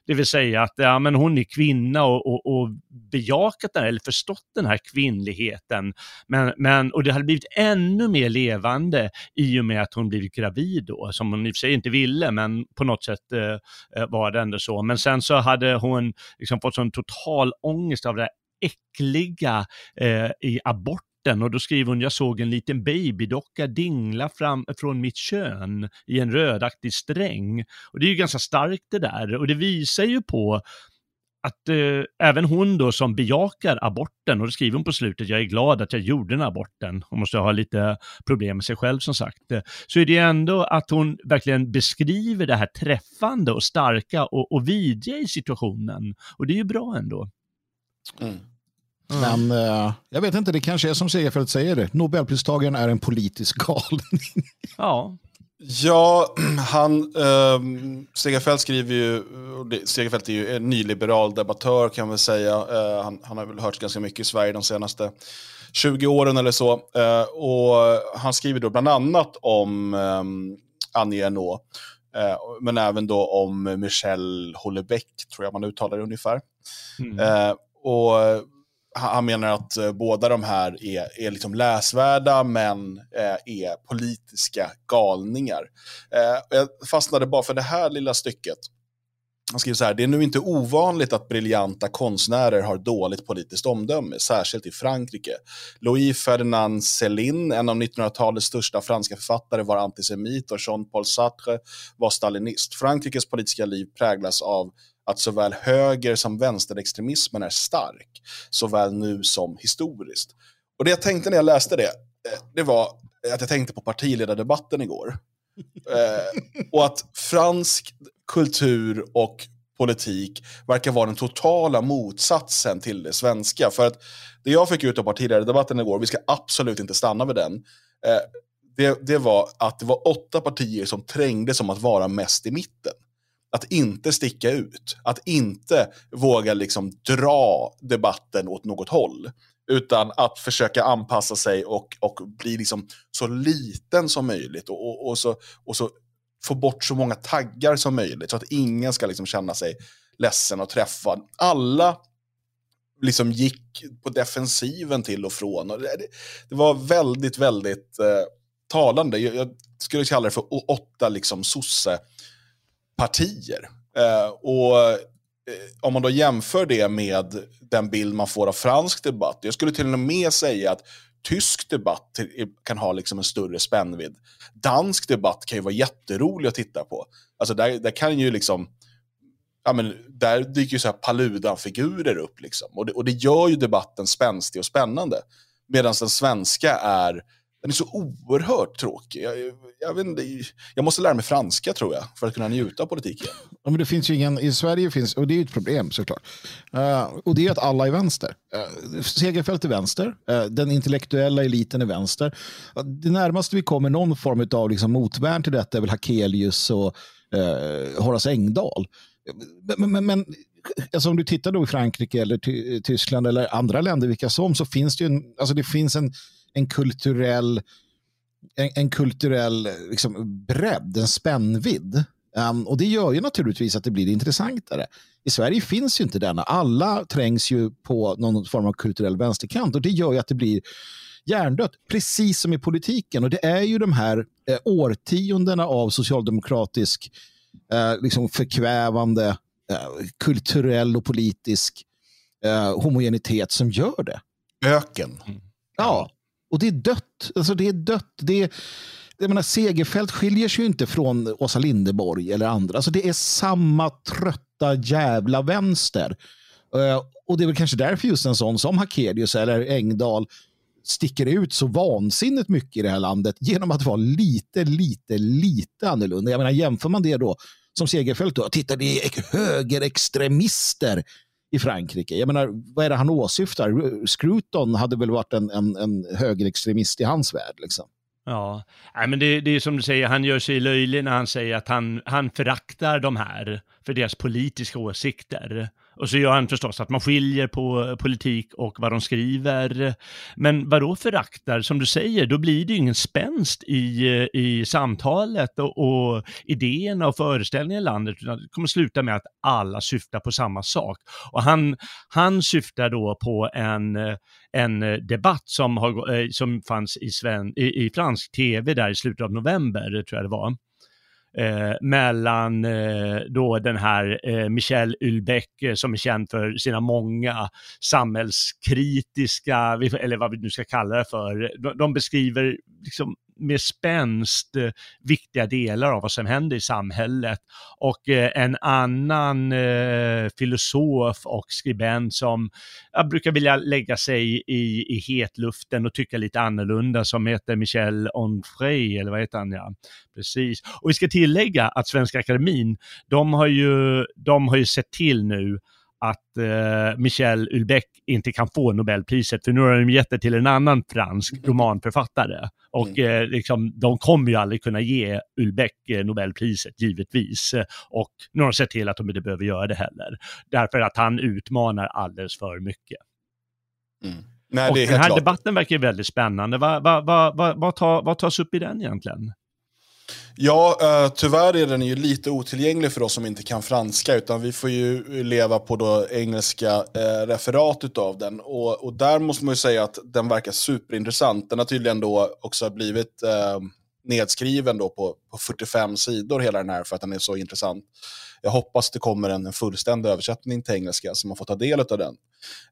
Speaker 2: Det vill säga att ja, men hon är kvinna och, och, och bejakat den, eller förstått den här kvinnligheten. Men, men, och det hade blivit ännu mer levande i och med att hon blivit gravid då, som hon i och för sig inte ville, men på något sätt eh, eh var det ändå så. Men sen så hade hon liksom fått sån total ångest av det äckliga eh, i abort och då skriver hon, jag såg en liten babydocka dingla fram från mitt kön i en rödaktig sträng. Och det är ju ganska starkt det där och det visar ju på att eh, även hon då som bejakar aborten, och det skriver hon på slutet, jag är glad att jag gjorde den aborten, hon måste ha lite problem med sig själv som sagt, så är det ändå att hon verkligen beskriver det här träffande och starka och, och vidriga i situationen. Och det är ju bra ändå.
Speaker 3: Mm. Men uh, jag vet inte, det kanske är som Segerfeldt säger det. Nobelpristagaren är en politisk galning.
Speaker 2: ja.
Speaker 1: Ja, han, eh, Segerfeldt skriver ju, Segerfeldt är ju en nyliberal debattör kan man säga. Eh, han, han, har väl hört ganska mycket i Sverige de senaste 20 åren eller så. Eh, och han skriver då bland annat om eh, Annie Ernaux, eh, men även då om Michel Houellebecq, tror jag man uttalar det ungefär. Mm. Eh, och han menar att eh, båda de här är, är liksom läsvärda men eh, är politiska galningar. Eh, jag fastnade bara för det här lilla stycket. Han skriver så här, det är nu inte ovanligt att briljanta konstnärer har dåligt politiskt omdöme, särskilt i Frankrike. Louis Ferdinand Céline, en av 1900-talets största franska författare, var antisemit och Jean-Paul Sartre var stalinist. Frankrikes politiska liv präglas av att såväl höger som vänsterextremismen är stark, såväl nu som historiskt. Och det jag tänkte när jag läste det, eh, det var att jag tänkte på partiledardebatten igår. eh, och att fransk kultur och politik verkar vara den totala motsatsen till det svenska. För att det jag fick ut av partiledardebatten igår, vi ska absolut inte stanna vid den, eh, det, det var att det var åtta partier som trängdes om att vara mest i mitten att inte sticka ut, att inte våga liksom dra debatten åt något håll. Utan att försöka anpassa sig och, och bli liksom så liten som möjligt. Och, och, och, så, och så få bort så många taggar som möjligt. Så att ingen ska liksom känna sig ledsen och träffad. Alla liksom gick på defensiven till och från. Och det, det var väldigt, väldigt eh, talande. Jag, jag, skulle kalla det för åtta liksom sosse. Eh, och eh, om man då jämför det med den bild man får av fransk debatt. Jag skulle till och med säga att tysk debatt kan ha liksom en större spännvidd. Dansk debatt kan ju vara jätterolig att titta på. Alltså där, där kan ju liksom ja, men där dyker ju så här Paludan-figurer upp. Liksom. Och, det, och det gör ju debatten spänstig och spännande. Medan den svenska är, den är så oerhört tråkig. Jag, jag, vet inte, jag måste lära mig franska tror jag, för att kunna njuta av politiken.
Speaker 3: Ja, men det finns ju ingen, I Sverige finns, och det är ju ett problem såklart, uh, och det är att alla är vänster. Uh, Segerfält är vänster, uh, den intellektuella eliten är vänster. Uh, det närmaste vi kommer någon form av liksom, motvärn till detta är väl Hakelius och uh, Horace Engdahl. Men, men, men alltså om du tittar då i Frankrike eller Tyskland eller andra länder, vilka som, så finns det ju en, alltså det finns en, en kulturell en, en kulturell liksom, bredd, en spännvidd. Um, och det gör ju naturligtvis att det blir intressantare. I Sverige finns ju inte denna. Alla trängs ju på någon form av kulturell vänsterkant och det gör ju att det blir hjärndött, precis som i politiken. Och det är ju de här eh, årtiondena av socialdemokratisk eh, liksom förkvävande eh, kulturell och politisk eh, homogenitet som gör det.
Speaker 1: Öken.
Speaker 3: Mm. Ja, och det är dött. Alltså det är dött. Det är, jag menar, Segerfält skiljer sig ju inte från Åsa Lindeborg eller andra. Alltså det är samma trötta jävla vänster. Eh, och det är väl kanske därför just en sån som Hakelius eller Engdahl sticker ut så vansinnigt mycket i det här landet genom att vara lite, lite, lite annorlunda. Jag menar, jämför man det då som Segerfält då, titta det är högerextremister i Frankrike. Jag menar, vad är det han åsyftar? Scruton hade väl varit en, en, en högerextremist i hans värld. Liksom.
Speaker 2: Ja, Nej, men det, det är som du säger, han gör sig löjlig när han säger att han, han föraktar de här för deras politiska åsikter. Och så gör han förstås att man skiljer på eh, politik och vad de skriver. Men vad då föraktar, som du säger, då blir det ju ingen spänst i, eh, i samtalet och, och idéerna och föreställningarna i landet, utan det kommer sluta med att alla syftar på samma sak. Och han, han syftar då på en, eh, en debatt som, har, som fanns i, sven, i, i fransk tv där i slutet av november, tror jag det var eh, mellan eh, då den här eh, Michel Ulbeck eh, som är känd för sina många samhällskritiska, eller vad vi nu ska kalla det för, de, de beskriver liksom med spänst eh, viktiga delar av vad som händer i samhället. Och eh, en annan eh, filosof och skribent som jag brukar vilja lägga sig i, i hetluften och tycka lite annorlunda som heter Michel Onfray, eller vad heter han? Ja, precis. Och vi ska tillägga att Svenska Akademin, de har ju, de har ju sett till nu att eh, Michel Ulbeck inte kan få Nobelpriset, för nu har de gett det till en annan fransk mm. romanförfattare. Och mm. eh, liksom, de kommer ju aldrig kunna ge Ulbeck eh, Nobelpriset, givetvis. Och nu har de sett till att de inte behöver göra det heller. Därför att han utmanar alldeles för mycket. Mm. Nej, och den här klart. debatten verkar väldigt spännande. Vad, vad, vad, vad, tar, vad tas upp i den egentligen?
Speaker 1: Ja, eh, tyvärr är den ju lite otillgänglig för oss som inte kan franska, utan vi får ju leva på då engelska eh, referat av den. Och, och, där måste man ju säga att den verkar superintressant. Den har tydligen då också blivit eh, nedskriven då på, på 45 sidor, hela den här, för att den är så intressant. Jag hoppas det kommer en fullständig översättning till engelska så man får ta del av den.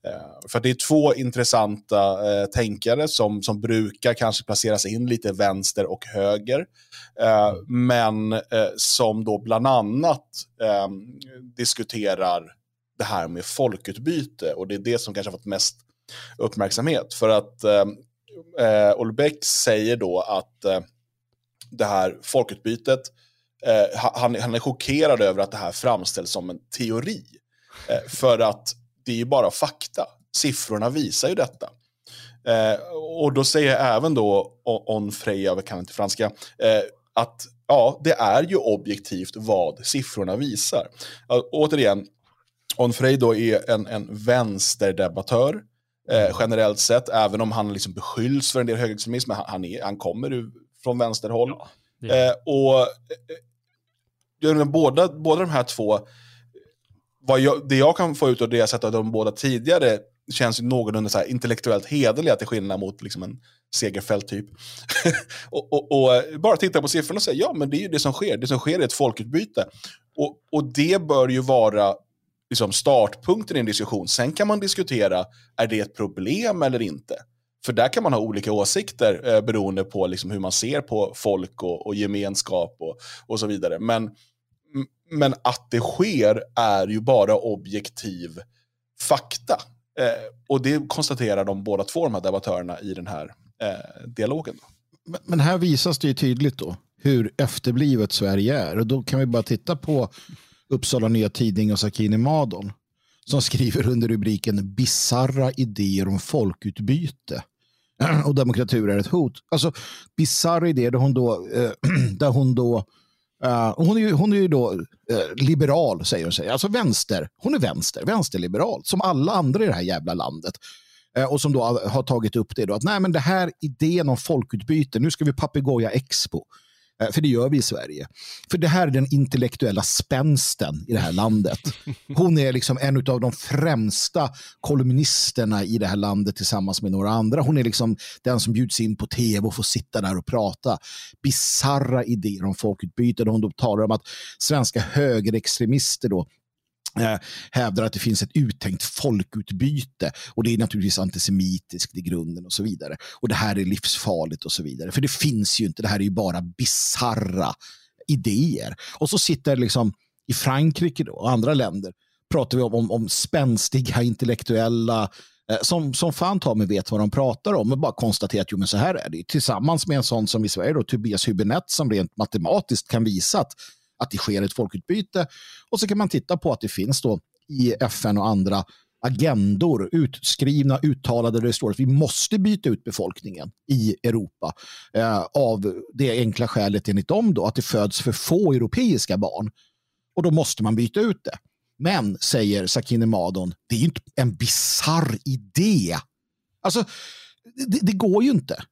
Speaker 1: Eh, för det är två intressanta eh, tänkare som, som brukar kanske placeras in lite vänster och höger. Eh, men eh, som då bland annat eh, diskuterar det här med folkutbyte. Och det är det som kanske har fått mest uppmärksamhet. För att ehm, eh, eh Olbeck säger då att eh, det här folkutbytet eh, han, han är chockerad över att det här framställs som en teori. Eh, för att det är ju bara fakta. Siffrorna visar ju detta. Eh, och då säger även då On Freja, jag kan inte franska, eh, att ja, det är ju objektivt vad siffrorna visar. Uh, återigen, Onfray då är en, en vänsterdebattör eh, generellt sett, även om han liksom beskylls för en del högerextremism, han, han, är, han kommer från vänsterhåll. Ja, eh, och båda, båda de här två, vad jag, det jag kan få ut av det jag sett av de båda tidigare, känns ju någorlunda så här intellektuellt hederliga till skillnad mot liksom en Segerfält typ. och, och, och, bara titta på siffrorna och säga ja men det är ju det som sker. Det som sker är ett folkutbyte. Och, och det bör ju vara liksom startpunkten i en diskussion. Sen kan man diskutera, är det ett problem eller inte? För där kan man ha olika åsikter eh, beroende på liksom hur man ser på folk och, och gemenskap och, och så vidare. Men, men att det sker är ju bara objektiv fakta. Eh, och det konstaterar de båda två, de här debattörerna, i den här eh, dialogen.
Speaker 3: Men, men här visas det ju tydligt då hur efterblivet Sverige är. Och då kan vi bara titta på Uppsala Nya Tidning och Sakine Madon som skriver under rubriken Bizarra idéer om folkutbyte och demokratur är ett hot. Alltså bisarra idé där hon då, eh, där hon då Uh, hon, är ju, hon är ju då uh, liberal, säger hon sig. Alltså vänster. Hon är vänster, vänsterliberal, som alla andra i det här jävla landet. Uh, och som då har tagit upp det då, att nej men det här idén om folkutbyte, nu ska vi papegoja expo. Eh, för det gör vi i Sverige. För det här är den intellektuella spänsten i det här landet. Hon är liksom en av de främsta kolumnisterna i det här landet tillsammans med några andra. Hon är liksom den som bjuds in på tv och får sitta där och prata. Bizarra idéer om folkutbyte. Hon då talar om att svenska högerextremister då Eh, hävdar att det finns ett uttänkt folkutbyte och det är naturligtvis antisemitiskt i grunden och så vidare. Och det här är livsfarligt och så vidare. För det finns ju inte, det här är ju bara bizarra idéer. Och så sitter liksom i Frankrike då, och andra länder pratar vi om, om, om spänstiga intellektuella eh, som, som fan ta mig vet vad de pratar om och bara konstaterar att jo, men så här är det. Tillsammans med en sån som i Sverige, då, Tobias Hübinette, som rent matematiskt kan visa att att det sker ett folkutbyte. Och så kan man titta på att det finns då i FN och andra agendor, utskrivna, uttalade, där det står att vi måste byta ut befolkningen i Europa eh, av det enkla skälet enligt dem då att det föds för få europeiska barn. Och då måste man byta ut det. Men, säger Sakine Madon, det är ju inte en bizarr idé. Alltså, det, det, går ju inte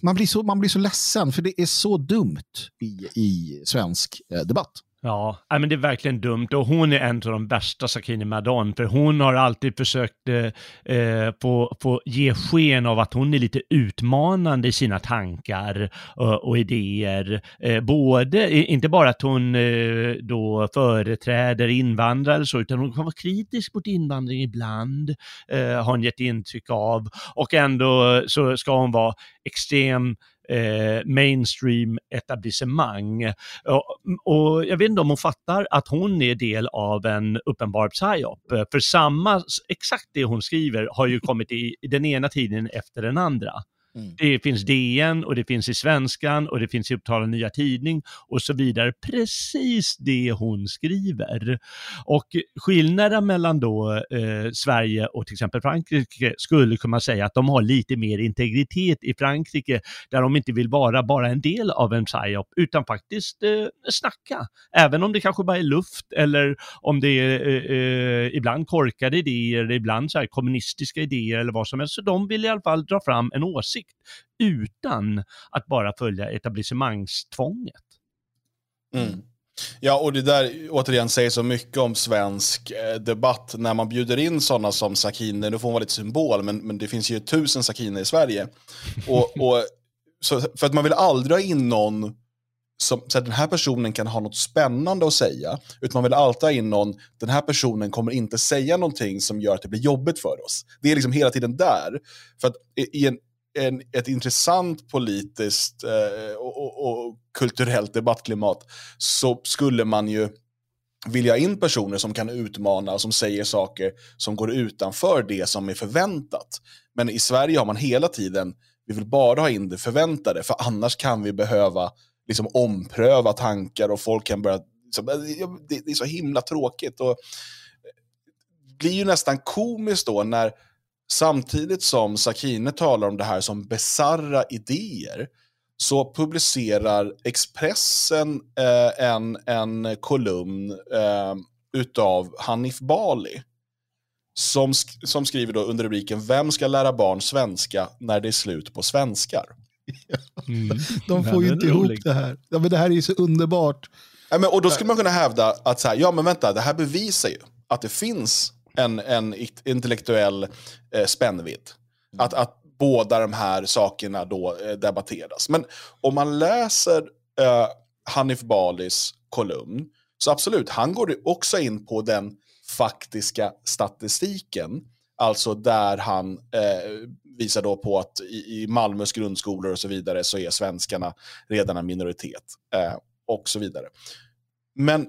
Speaker 3: man blir, så, man blir så ledsen för det är så dumt i, i svensk eh, debatt.
Speaker 2: Ja, men det är verkligen dumt och hon är en av de värsta Sakine Madon för hon har alltid försökt eh, eh, få, få ge sken av att hon är lite utmanande i sina tankar och, och idéer. Eh, både, inte bara att hon eh, då företräder invandrare så, utan hon kan vara kritisk mot invandring ibland, eh, har hon gett intryck av. Och ändå så ska hon vara extrem eh, mainstream etablissemang. Och, och, jag vet inte om hon fattar att hon är del av en uppenbar psyop. För samma, exakt det hon skriver har ju kommit i, den ena tidningen efter den andra. Mm. Det finns DN och det finns i Svenskan och det finns i Uppsala Nya Tidning och så vidare. Precis det hon skriver. Och skillnaden mellan då eh, Sverige och till exempel Frankrike skulle kunna säga att de har lite mer integritet i Frankrike där de inte vill vara bara en del av en psyop utan faktiskt eh, snacka. Även om det kanske bara är luft eller om det är eh, eh ibland korkade idéer, ibland så här kommunistiska idéer eller vad som helst. Så de vill i alla fall dra fram en åsikt åsikt utan att bara följa etablissemangstvånget.
Speaker 1: Mm. Ja, och det där återigen säger så mycket om svensk eh, debatt när man bjuder in sådana som Sakine, nu får hon vara lite symbol, men, men det finns ju tusen Sakine i Sverige. Och, och, så, för att man vill aldrig ha in någon som, så att den här personen kan ha något spännande att säga, utan man vill alltid ha in någon, den här personen kommer inte säga någonting som gör att det blir jobbigt för oss. Det är liksom hela tiden där. För att i en en, ett intressant politiskt eh, och, och, och, kulturellt debattklimat så skulle man ju vilja in personer som kan utmana och som säger saker som går utanför det som är förväntat. Men i Sverige har man hela tiden, vi vill bara ha in det förväntade, för annars kan vi behöva liksom ompröva tankar och folk kan börja... Det, det är så himla tråkigt. Och eh, det blir ju nästan komiskt då när Samtidigt som Sakine talar om det här som besarra idéer, så publicerar Expressen eh, en, en kolumn eh, utav Hanif Bali. Som, sk- som skriver då under rubriken Vem ska lära barn svenska när det är slut på svenskar?
Speaker 2: Mm.
Speaker 3: De får ju inte ihop
Speaker 2: rolig.
Speaker 3: det här. Ja, men det här är ju så underbart.
Speaker 1: Ja, men, och då skulle man kunna hävda att så här, ja men vänta, det här bevisar ju att det finns en, en intellektuell eh, spännvidd. Att, att båda de här sakerna då eh, debatteras. Men om man läser eh, Hanif Balis kolumn, så absolut, han går också in på den faktiska statistiken. Alltså där han eh, visar då på att i, i Malmös grundskolor och så vidare så är svenskarna redan en minoritet. Eh, och så vidare. Men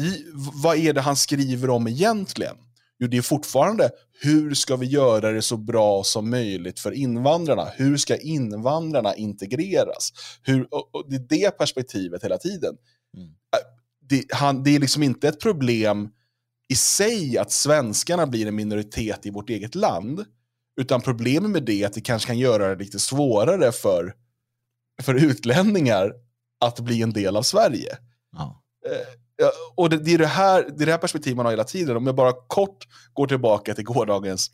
Speaker 1: i, vad är det han skriver om egentligen? Jo, det är fortfarande hur ska vi göra det så bra som möjligt för invandrarna? Hur ska invandrarna integreras? Hur, det är det perspektivet hela tiden.
Speaker 3: Mm.
Speaker 1: Det, han, det är liksom inte ett problem i sig att svenskarna blir en minoritet i vårt eget land. Utan problemet med det är att det kanske kan göra det lite svårare för, för utlänningar att bli en del av Sverige.
Speaker 3: Ja.
Speaker 1: Och det, det, är det, här, det är det här perspektivet man har hela tiden. Om jag bara kort går tillbaka till gårdagens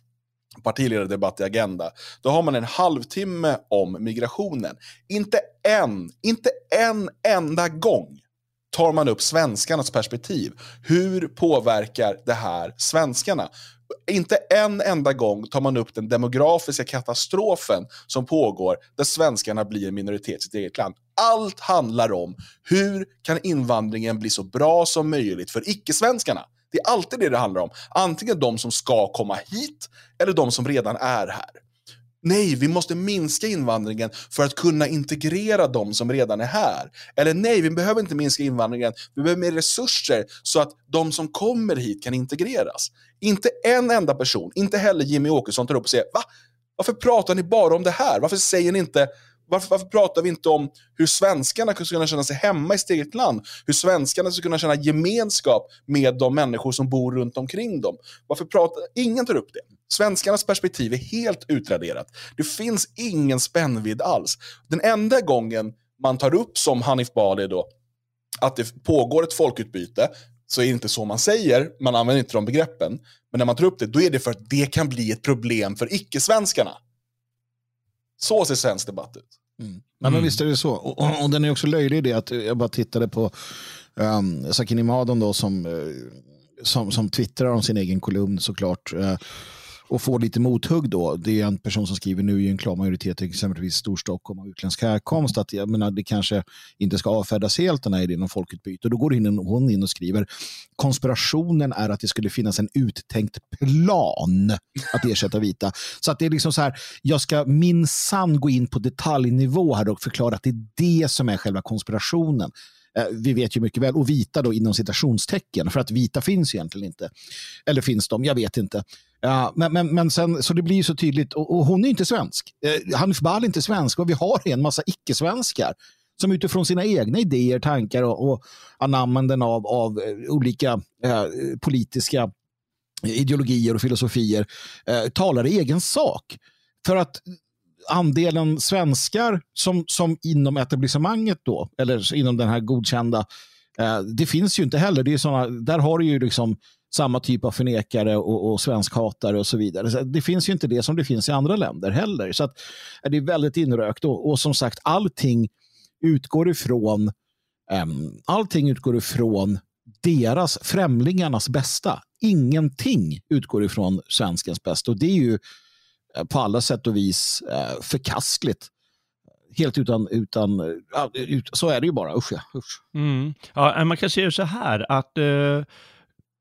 Speaker 1: partiledardebatt i Agenda, då har man en halvtimme om migrationen. Inte en, inte en enda gång tar man upp svenskarnas perspektiv. Hur påverkar det här svenskarna? Inte en enda gång tar man upp den demografiska katastrofen som pågår där svenskarna blir en minoritet i sitt eget land. Allt handlar om hur kan invandringen bli så bra som möjligt för icke-svenskarna? Det är alltid det det handlar om. Antingen de som ska komma hit eller de som redan är här. Nej, vi måste minska invandringen för att kunna integrera de som redan är här. Eller nej, vi behöver inte minska invandringen, vi behöver mer resurser så att de som kommer hit kan integreras. Inte en enda person, inte heller Jimmy Åkesson tar upp och säger va? Varför pratar ni bara om det här? Varför säger ni inte varför, varför pratar vi inte om hur svenskarna ska kunna känna sig hemma i sitt eget land? Hur svenskarna ska kunna känna gemenskap med de människor som bor runt omkring dem? Varför pratar... Ingen tar upp det. Svenskarnas perspektiv är helt utraderat. Det finns ingen spännvidd alls. Den enda gången man tar upp, som Hanif Bali då, att det pågår ett folkutbyte, så är det inte så man säger, man använder inte de begreppen. Men när man tar upp det, då är det för att det kan bli ett problem för icke-svenskarna. Så ser svensk debatt ut.
Speaker 3: Mm. Men, men visst är det så. Och, och, och den är också löjlig i det att jag bara tittade på um, Sakini Madon då som, eh, som, som twittrar om sin egen kolumn såklart. eh, och får lite mothugg då. Det är en person som skriver nu i en klar majoritet, exempelvis Storstockholm av utländsk härkomst, att jag menar, det kanske inte ska avfärdas helt den här idén om folkutbyte. Och då går in, hon in och skriver konspirationen är att det skulle finnas en uttänkt plan att ersätta vita. Så att det är liksom så här, jag ska minsann gå in på detaljnivå här och förklara att det är det som är själva konspirationen. Eh, vi vet ju mycket väl, och vita då inom citationstecken, för att vita finns egentligen inte. Eller finns de? Jag vet inte. Ja, men, men, men sen, så det blir så tydligt, och, och hon är inte svensk. Eh, Hanif Bali är inte svensk och vi har en massa icke-svenskar som utifrån sina egna idéer, tankar och, och anammanden av, av eh, olika eh, politiska ideologier och filosofier eh, talar i egen sak. För att andelen svenskar som, som inom etablissemanget då, eller inom den här godkända, eh, det finns ju inte heller. Det är såna, där har du ju liksom samma typ av förnekare och, och svenskhatare och så vidare. Så det finns ju inte det som det finns i andra länder heller. Så att, eh, det är väldigt inrökt och, och som sagt allting utgår ifrån um, allting utgår ifrån deras, främlingarnas bästa. Ingenting utgår ifrån svenskens bästa och det är ju eh, på alla sätt och vis eh, förkastligt. Helt utan, utan ut, så är det ju bara. Usch ja. Usch.
Speaker 2: Mm. Ja, eh, man kan säga så här att uh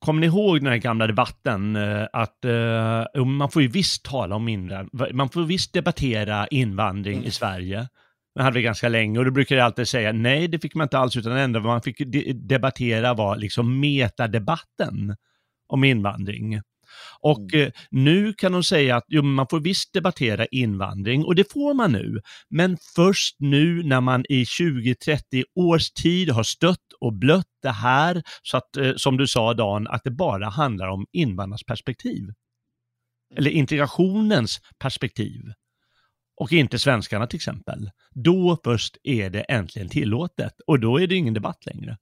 Speaker 2: Kommer ni ihåg den här gamla debatten eh, att eh, man får ju visst tala om invandring, man får visst debattera invandring i Sverige. Det hade vi ganska länge och då brukar jag alltid säga nej, det fick man inte alls, utan det enda man fick de debattera var liksom metadebatten om invandring. Och eh, nu kan de säga att jo, man får visst debattera invandring och det får man nu. Men först nu när man i 20-30 års tid har stött och blött det här, så att, eh, som du sa Dan, att det bara handlar om invandrarnas perspektiv. Eller integrationens perspektiv. och inte svenskarna till exempel, då först är det äntligen tillåtet och då är det ingen debatt längre.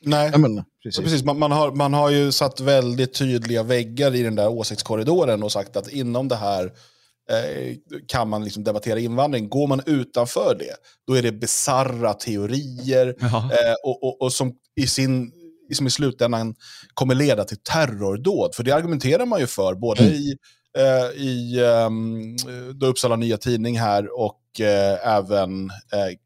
Speaker 1: Nej,
Speaker 3: Ja, men, precis.
Speaker 1: Ja, precis. Man, man, har, man har ju satt väldigt tydliga väggar i den där åsiktskorridoren och sagt att inom det här eh, kan man liksom debattera invandring. Går man utanför det, då är det bizarra teorier
Speaker 2: Jaha.
Speaker 1: eh, och, och, och som i sin som i slutändan kommer leda till terrordåd. För det argumenterar man ju för, både i, eh, i då Uppsala Nya Tidning här och eh, även eh,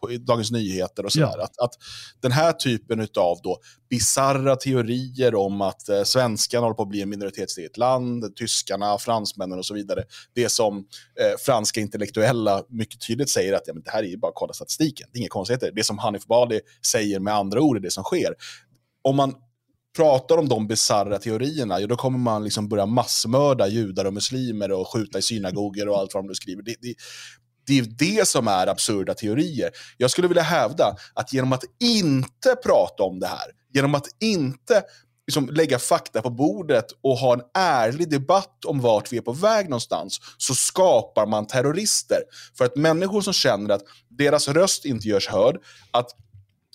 Speaker 1: på Dagens Nyheter och sådär.
Speaker 2: Ja.
Speaker 1: Att, att den här typen av då bizarra teorier om att eh, svenskarna håller på att bli en minoritet i ett land, tyskarna, fransmännen och så vidare. Det som eh, franska intellektuella mycket tydligt säger att ja, men det här är ju bara att kolla statistiken, det är inga konstigheter. Det som Hanif Bali säger med andra ord är det som sker. Om man pratar om de bisarra teorierna, ja, då kommer man liksom börja massmörda judar och muslimer och skjuta i synagogor och allt vad de nu skriver. Det, det, det är det som är absurda teorier. Jag skulle vilja hävda att genom att inte prata om det här, genom att inte liksom lägga fakta på bordet och ha en ärlig debatt om vart vi är på väg någonstans, så skapar man terrorister. För att människor som känner att deras röst inte görs hörd, att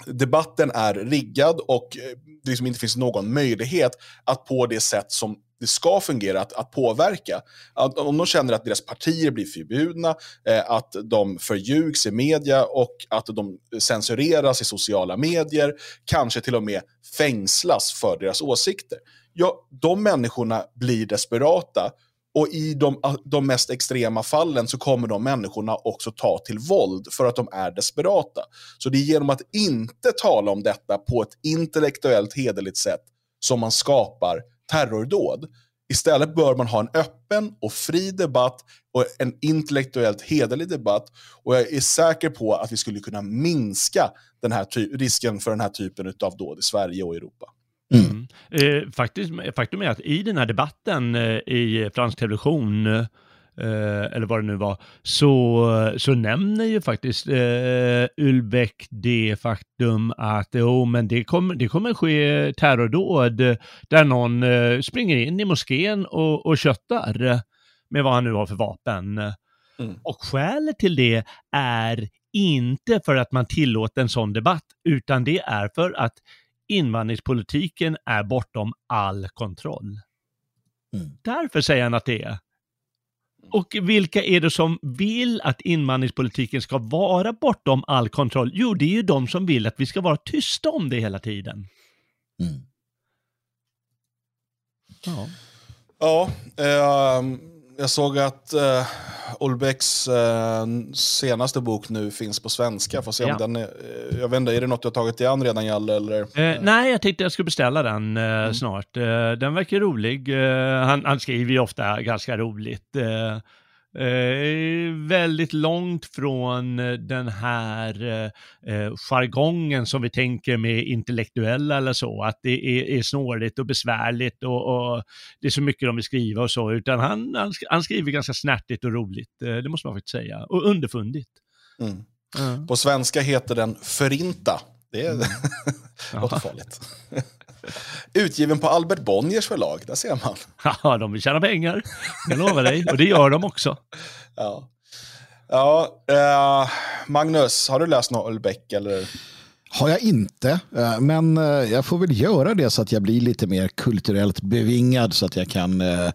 Speaker 1: debatten är riggad och eh, det liksom inte finns någon möjlighet att på det sätt som det ska fungera, att, att påverka. Att, om de känner att deras partier blir förbjudna, eh, att de förljugs i media och att de censureras i sociala medier, kanske till och med fängslas för deras åsikter. Ja, de människorna blir desperata och i de, de mest extrema fallen så kommer de människorna också ta till våld för att de är desperata. Så det är genom att inte tala om detta på ett intellektuellt hederligt sätt som man skapar terrordåd. Istället bör man ha en öppen och fri debatt och en intellektuellt hederlig debatt. Och jag är säker på att vi skulle kunna minska den här risken för den här typen av dåd i Sverige och Europa.
Speaker 2: Mm. Eh, faktiskt, faktum är att i den här debatten eh, i fransk television, eh, eller vad det nu var, så, så nämner ju faktiskt eh, Ulbeck det faktum att jo, men det kommer, det kommer ske terrordåd där någon eh, springer in i moskén och, och köttar med vad han nu har för vapen.
Speaker 1: Mm.
Speaker 2: Och skälet till det är inte för att man tillåter en sån debatt, utan det är för att invandringspolitiken är bortom all kontroll.
Speaker 3: Mm.
Speaker 2: Därför säger han att det är. Och vilka är det som vill att invandringspolitiken ska vara bortom all kontroll? Jo, det är ju de som vill att vi ska vara tysta om det hela tiden.
Speaker 3: Mm.
Speaker 2: Ja.
Speaker 1: Ja, eh, jag såg att eh, Olbecks eh, senaste bok nu finns på svenska. Får se om
Speaker 2: Ja.
Speaker 1: den är, eh, jag vet inte, är det något du har tagit dig an redan, Jalle? Eller?
Speaker 2: Eh, nej, jag tänkte jag skulle beställa den eh, snart. Eh, den verkar rolig. Han, han skriver ju ofta ganska roligt. Eh, väldigt långt från eh, den här eh, eh, jargongen som vi tänker med intellektuella eller så, att det är, är snårigt och besvärligt och, och det är så mycket de vill skriva och så, utan han, han, han skriver ganska snärtigt och roligt, eh, det måste man faktiskt säga, och underfundigt.
Speaker 1: Mm. På svenska heter den Förinta. Det är
Speaker 2: Mm.
Speaker 1: låter farligt. Utgiven på Albert Bonniers förlag, där ser man.
Speaker 2: Ja, de vill tjäna pengar, jag lovar dig, och det gör de också.
Speaker 1: Ja. Ja, eh, Magnus, har du läst något Ölbeck? Eller?
Speaker 3: Har jag inte, eh, men eh, jag får väl göra det så att jag blir lite mer kulturellt bevingad så att jag kan eh,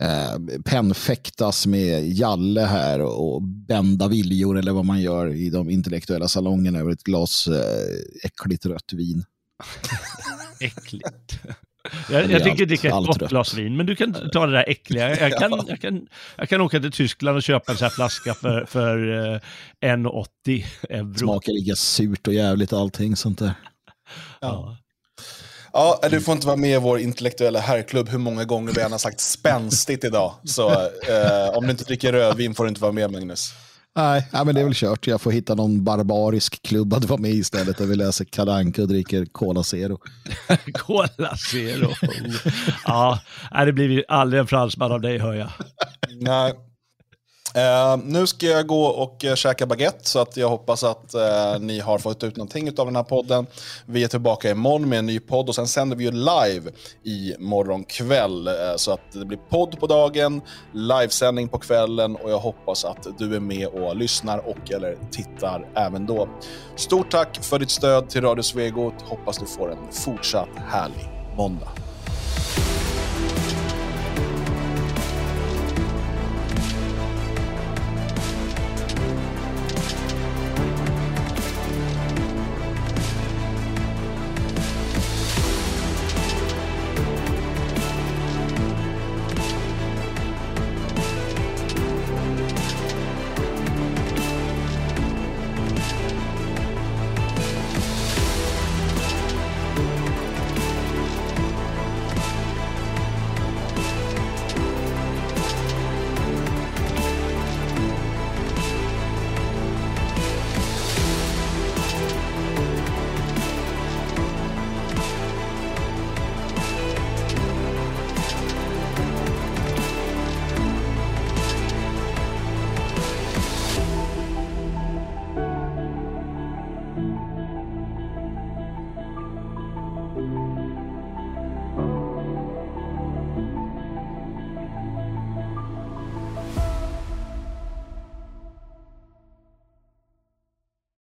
Speaker 3: eh, pennfäktas med Jalle här och bända viljor eller vad man gör i de intellektuella salongerna över ett glas eh, äckligt rött vin.
Speaker 2: Äckligt. Jag, jag
Speaker 3: allt-
Speaker 2: dricka ett gott glas vin, men du kan ta det där äckliga. Jag kan, jag kan, jag kan åka till Tyskland och köpa en sån här flaska för, för eh, 1,80 euro.
Speaker 3: Smakar lika surt och jävligt allting sånt där.
Speaker 2: Ja.
Speaker 1: Ja, du får inte vara med i vår intellektuella herrklubb hur många gånger vi än har sagt spänstigt idag. Så eh, om du inte dricker rödvin får du inte vara med, Magnus.
Speaker 3: Nej, ja, men det är väl kört. Jag får hitta någon barbarisk klubb att vara med istället där vi läser Kalanka och dricker Cola Zero.
Speaker 2: Cola Zero. Ja, det blir ju aldrig en fransman av dig, hör jag.
Speaker 1: Nej. Uh, nu ska jag gå och uh, käka baguette så att jag hoppas att uh, ni har fått ut någonting av den här podden. Vi är tillbaka imorgon med en ny podd och sen sänder vi ju live i morgon kväll. Uh, så att det blir podd på dagen, livesändning på kvällen och jag hoppas att du är med och lyssnar och eller tittar även då. Stort tack för ditt stöd till Radio Svegot. Hoppas du får en fortsatt härlig måndag.